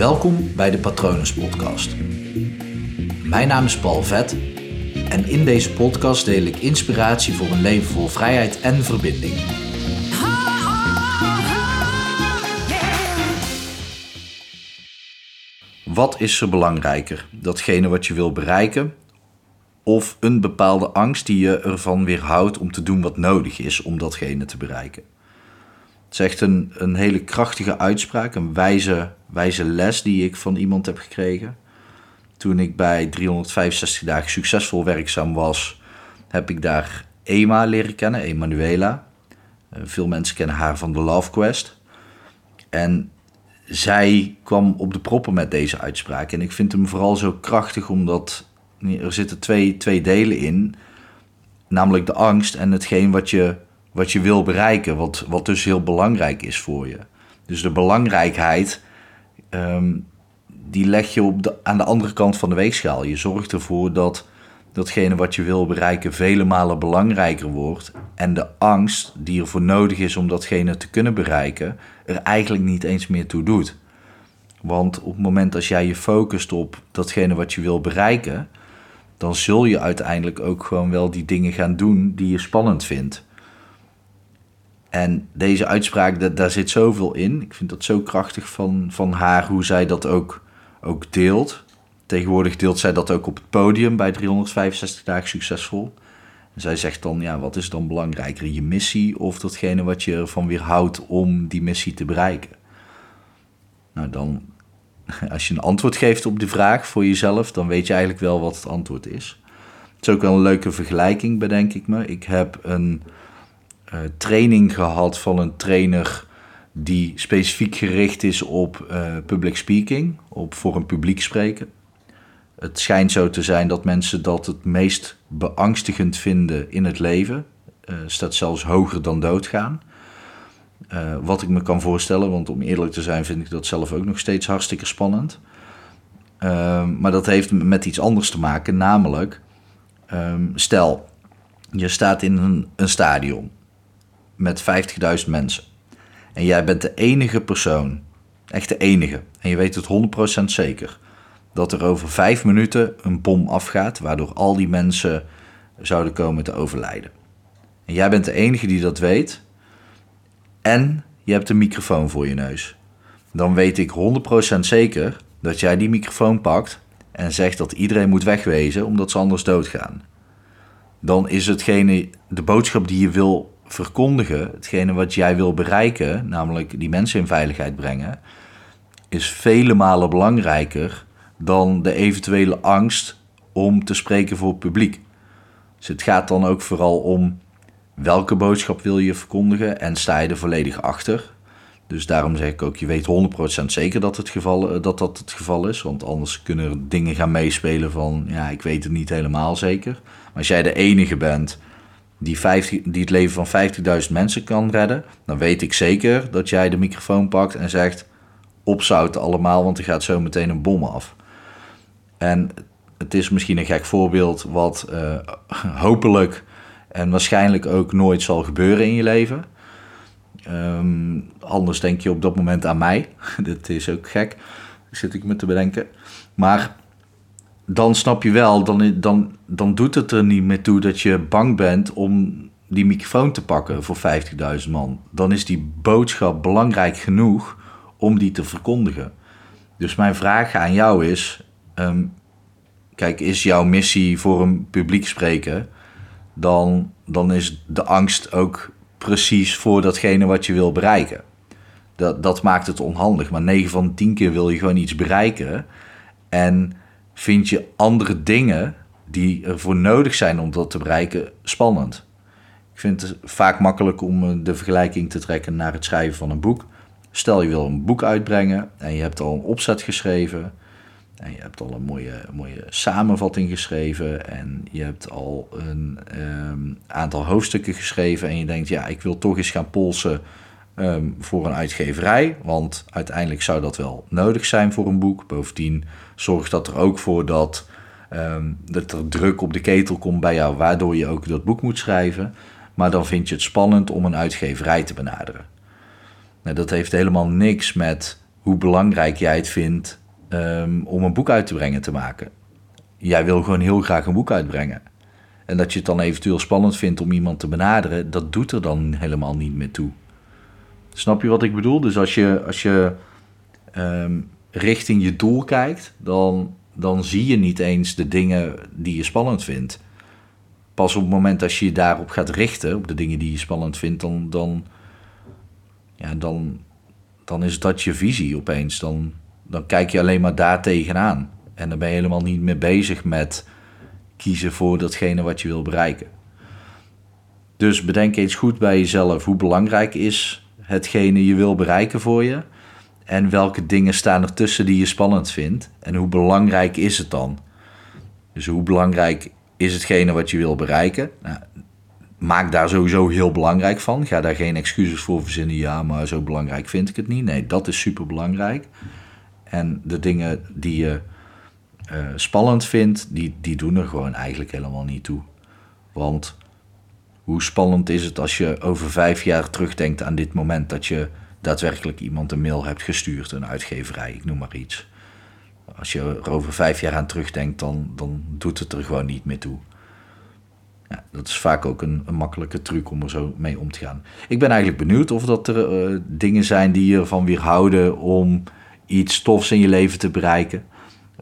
Welkom bij de Patronus Podcast. Mijn naam is Paul Vet en in deze podcast deel ik inspiratie voor een leven vol vrijheid en verbinding. Wat is er belangrijker? Datgene wat je wil bereiken of een bepaalde angst die je ervan weerhoudt om te doen wat nodig is om datgene te bereiken? Het is echt een, een hele krachtige uitspraak, een wijze, wijze les die ik van iemand heb gekregen. Toen ik bij 365 dagen succesvol werkzaam was, heb ik daar Ema leren kennen, Emanuela. Eh, veel mensen kennen haar van de Love Quest. En zij kwam op de proppen met deze uitspraak. En ik vind hem vooral zo krachtig omdat er zitten twee, twee delen in. Namelijk de angst en hetgeen wat je wat je wil bereiken, wat, wat dus heel belangrijk is voor je. Dus de belangrijkheid, ehm, die leg je op aan de andere kant van de weegschaal. Je zorgt ervoor dat datgene wat je wil bereiken vele malen belangrijker wordt. En de angst die ervoor nodig is om datgene te kunnen bereiken, er eigenlijk niet eens meer toe doet. Want op het moment dat jij je focust op datgene wat je wil bereiken, dan zul je uiteindelijk ook gewoon wel die dingen gaan doen die je spannend vindt. En deze uitspraak, daar zit zoveel in. Ik vind dat zo krachtig van, van haar, hoe zij dat ook, ook deelt. Tegenwoordig deelt zij dat ook op het podium bij 365 dagen succesvol. En zij zegt dan, ja, wat is dan belangrijker, je missie of datgene wat je ervan weerhoudt om die missie te bereiken? Nou, dan, als je een antwoord geeft op die vraag voor jezelf, dan weet je eigenlijk wel wat het antwoord is. Het is ook wel een leuke vergelijking, bedenk ik me. Ik heb een uh, training gehad van een trainer die specifiek gericht is op uh, public speaking, op voor een publiek spreken. Het schijnt zo te zijn dat mensen dat het meest beangstigend vinden in het leven. Uh, staat zelfs hoger dan doodgaan. Wat ik me kan voorstellen, want om eerlijk te zijn vind ik dat zelf ook nog steeds hartstikke spannend. Uh, maar dat heeft met iets anders te maken, namelijk, um, stel, je staat in een, een stadion met 50.000 mensen. En jij bent de enige persoon, echt de enige, en je weet het 100% zeker, dat er over vijf minuten een bom afgaat, waardoor al die mensen zouden komen te overlijden. En jij bent de enige die dat weet, en je hebt een microfoon voor je neus. Dan weet ik 100% zeker dat jij die microfoon pakt en zegt dat iedereen moet wegwezen omdat ze anders doodgaan. Dan is hetgene, de boodschap die je wil verkondigen, hetgene wat jij wil bereiken, namelijk die mensen in veiligheid brengen, is vele malen belangrijker dan de eventuele angst om te spreken voor het publiek. Dus het gaat dan ook vooral om welke boodschap wil je verkondigen en sta je er volledig achter. Dus daarom zeg ik ook, je weet 100% zeker dat, het geval, eh, dat dat het geval is. Want anders kunnen er dingen gaan meespelen van, ja, ik weet het niet helemaal zeker. Maar als jij de enige bent die, 50, die het leven van 50.000 mensen kan redden, dan weet ik zeker dat jij de microfoon pakt en zegt: opzouten allemaal, want er gaat zo meteen een bom af. En het is misschien een gek voorbeeld, wat uh, hopelijk en waarschijnlijk ook nooit zal gebeuren in je leven. Um, anders denk je op dat moment aan mij. dat is ook gek, zit ik me te bedenken. Maar dan snap je wel, dan, dan, dan doet het er niet meer toe dat je bang bent om die microfoon te pakken voor 50.000 man. Dan is die boodschap belangrijk genoeg om die te verkondigen. Dus mijn vraag aan jou is: um, kijk, is jouw missie voor een publiek spreken? Dan, dan is de angst ook precies voor datgene wat je wil bereiken. Dat, dat maakt het onhandig. Maar 9 van 10 keer wil je gewoon iets bereiken. En vind je andere dingen die ervoor nodig zijn om dat te bereiken spannend. Ik vind het vaak makkelijk om eh, de vergelijking te trekken naar het schrijven van een boek. Stel je wil een boek uitbrengen en je hebt al een opzet geschreven. En je hebt al een mooie, mooie samenvatting geschreven. En je hebt al een um, aantal hoofdstukken geschreven. En je denkt, ja, ik wil toch eens gaan polsen um, voor een uitgeverij. Want uiteindelijk zou dat wel nodig zijn voor een boek. Bovendien zorgt dat er ook voor dat, um, dat er druk op de ketel komt bij jou, waardoor je ook dat boek moet schrijven. Maar dan vind je het spannend om een uitgeverij te benaderen. Nou, dat heeft helemaal niks met hoe belangrijk jij het vindt ehm, om een boek uit te brengen te maken. Jij wil gewoon heel graag een boek uitbrengen. En dat je het dan eventueel spannend vindt om iemand te benaderen, dat doet er dan helemaal niet meer toe. Snap je wat ik bedoel? Dus als je, als je ehm, richting je doel kijkt, dan, dan zie je niet eens de dingen die je spannend vindt. Pas op het moment dat je je daarop gaat richten, op de dingen die je spannend vindt, dan, dan, ja, dan, dan is dat je visie opeens. Dan, dan kijk je alleen maar daar tegenaan. En dan ben je helemaal niet meer bezig met kiezen voor datgene wat je wil bereiken. Dus bedenk eens goed bij jezelf hoe belangrijk is hetgene je wil bereiken voor je. En welke dingen staan er tussen die je spannend vindt. En hoe belangrijk is het dan? Dus hoe belangrijk is hetgene wat je wil bereiken? Nou, maak daar sowieso heel belangrijk van. Ga daar geen excuses voor verzinnen. Ja, maar zo belangrijk vind ik het niet. Nee, dat is super belangrijk. En de dingen die je uh, spannend vindt, die, die doen er gewoon eigenlijk helemaal niet toe. Want hoe spannend is het als je over vijf jaar terugdenkt aan dit moment dat je daadwerkelijk iemand een mail hebt gestuurd, een uitgeverij, ik noem maar iets. Als je er over vijf jaar aan terugdenkt, dan, dan doet het er gewoon niet meer toe. Ja, dat is vaak ook een, een, makkelijke truc om er zo mee om te gaan. Ik ben eigenlijk benieuwd of dat er uh, dingen zijn die je ervan weerhouden om iets tofs in je leven te bereiken.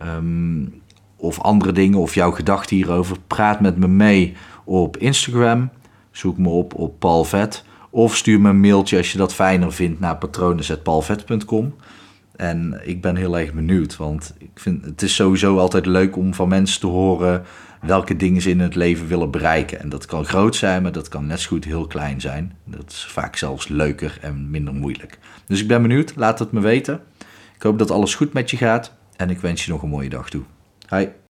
Um, of andere dingen, of jouw gedachten hierover. Praat met me mee op Instagram. Zoek me op op Paul Vet. Of stuur me een mailtje als je dat fijner vindt naar patronen.paulvet.com. En ik ben heel erg benieuwd, want ik vind het is sowieso altijd leuk om van mensen te horen welke dingen ze in het leven willen bereiken. En dat kan groot zijn, maar dat kan net zo goed heel klein zijn. Dat is vaak zelfs leuker en minder moeilijk. Dus ik ben benieuwd, laat het me weten. Ik hoop dat alles goed met je gaat en ik wens je nog een mooie dag toe. Hi.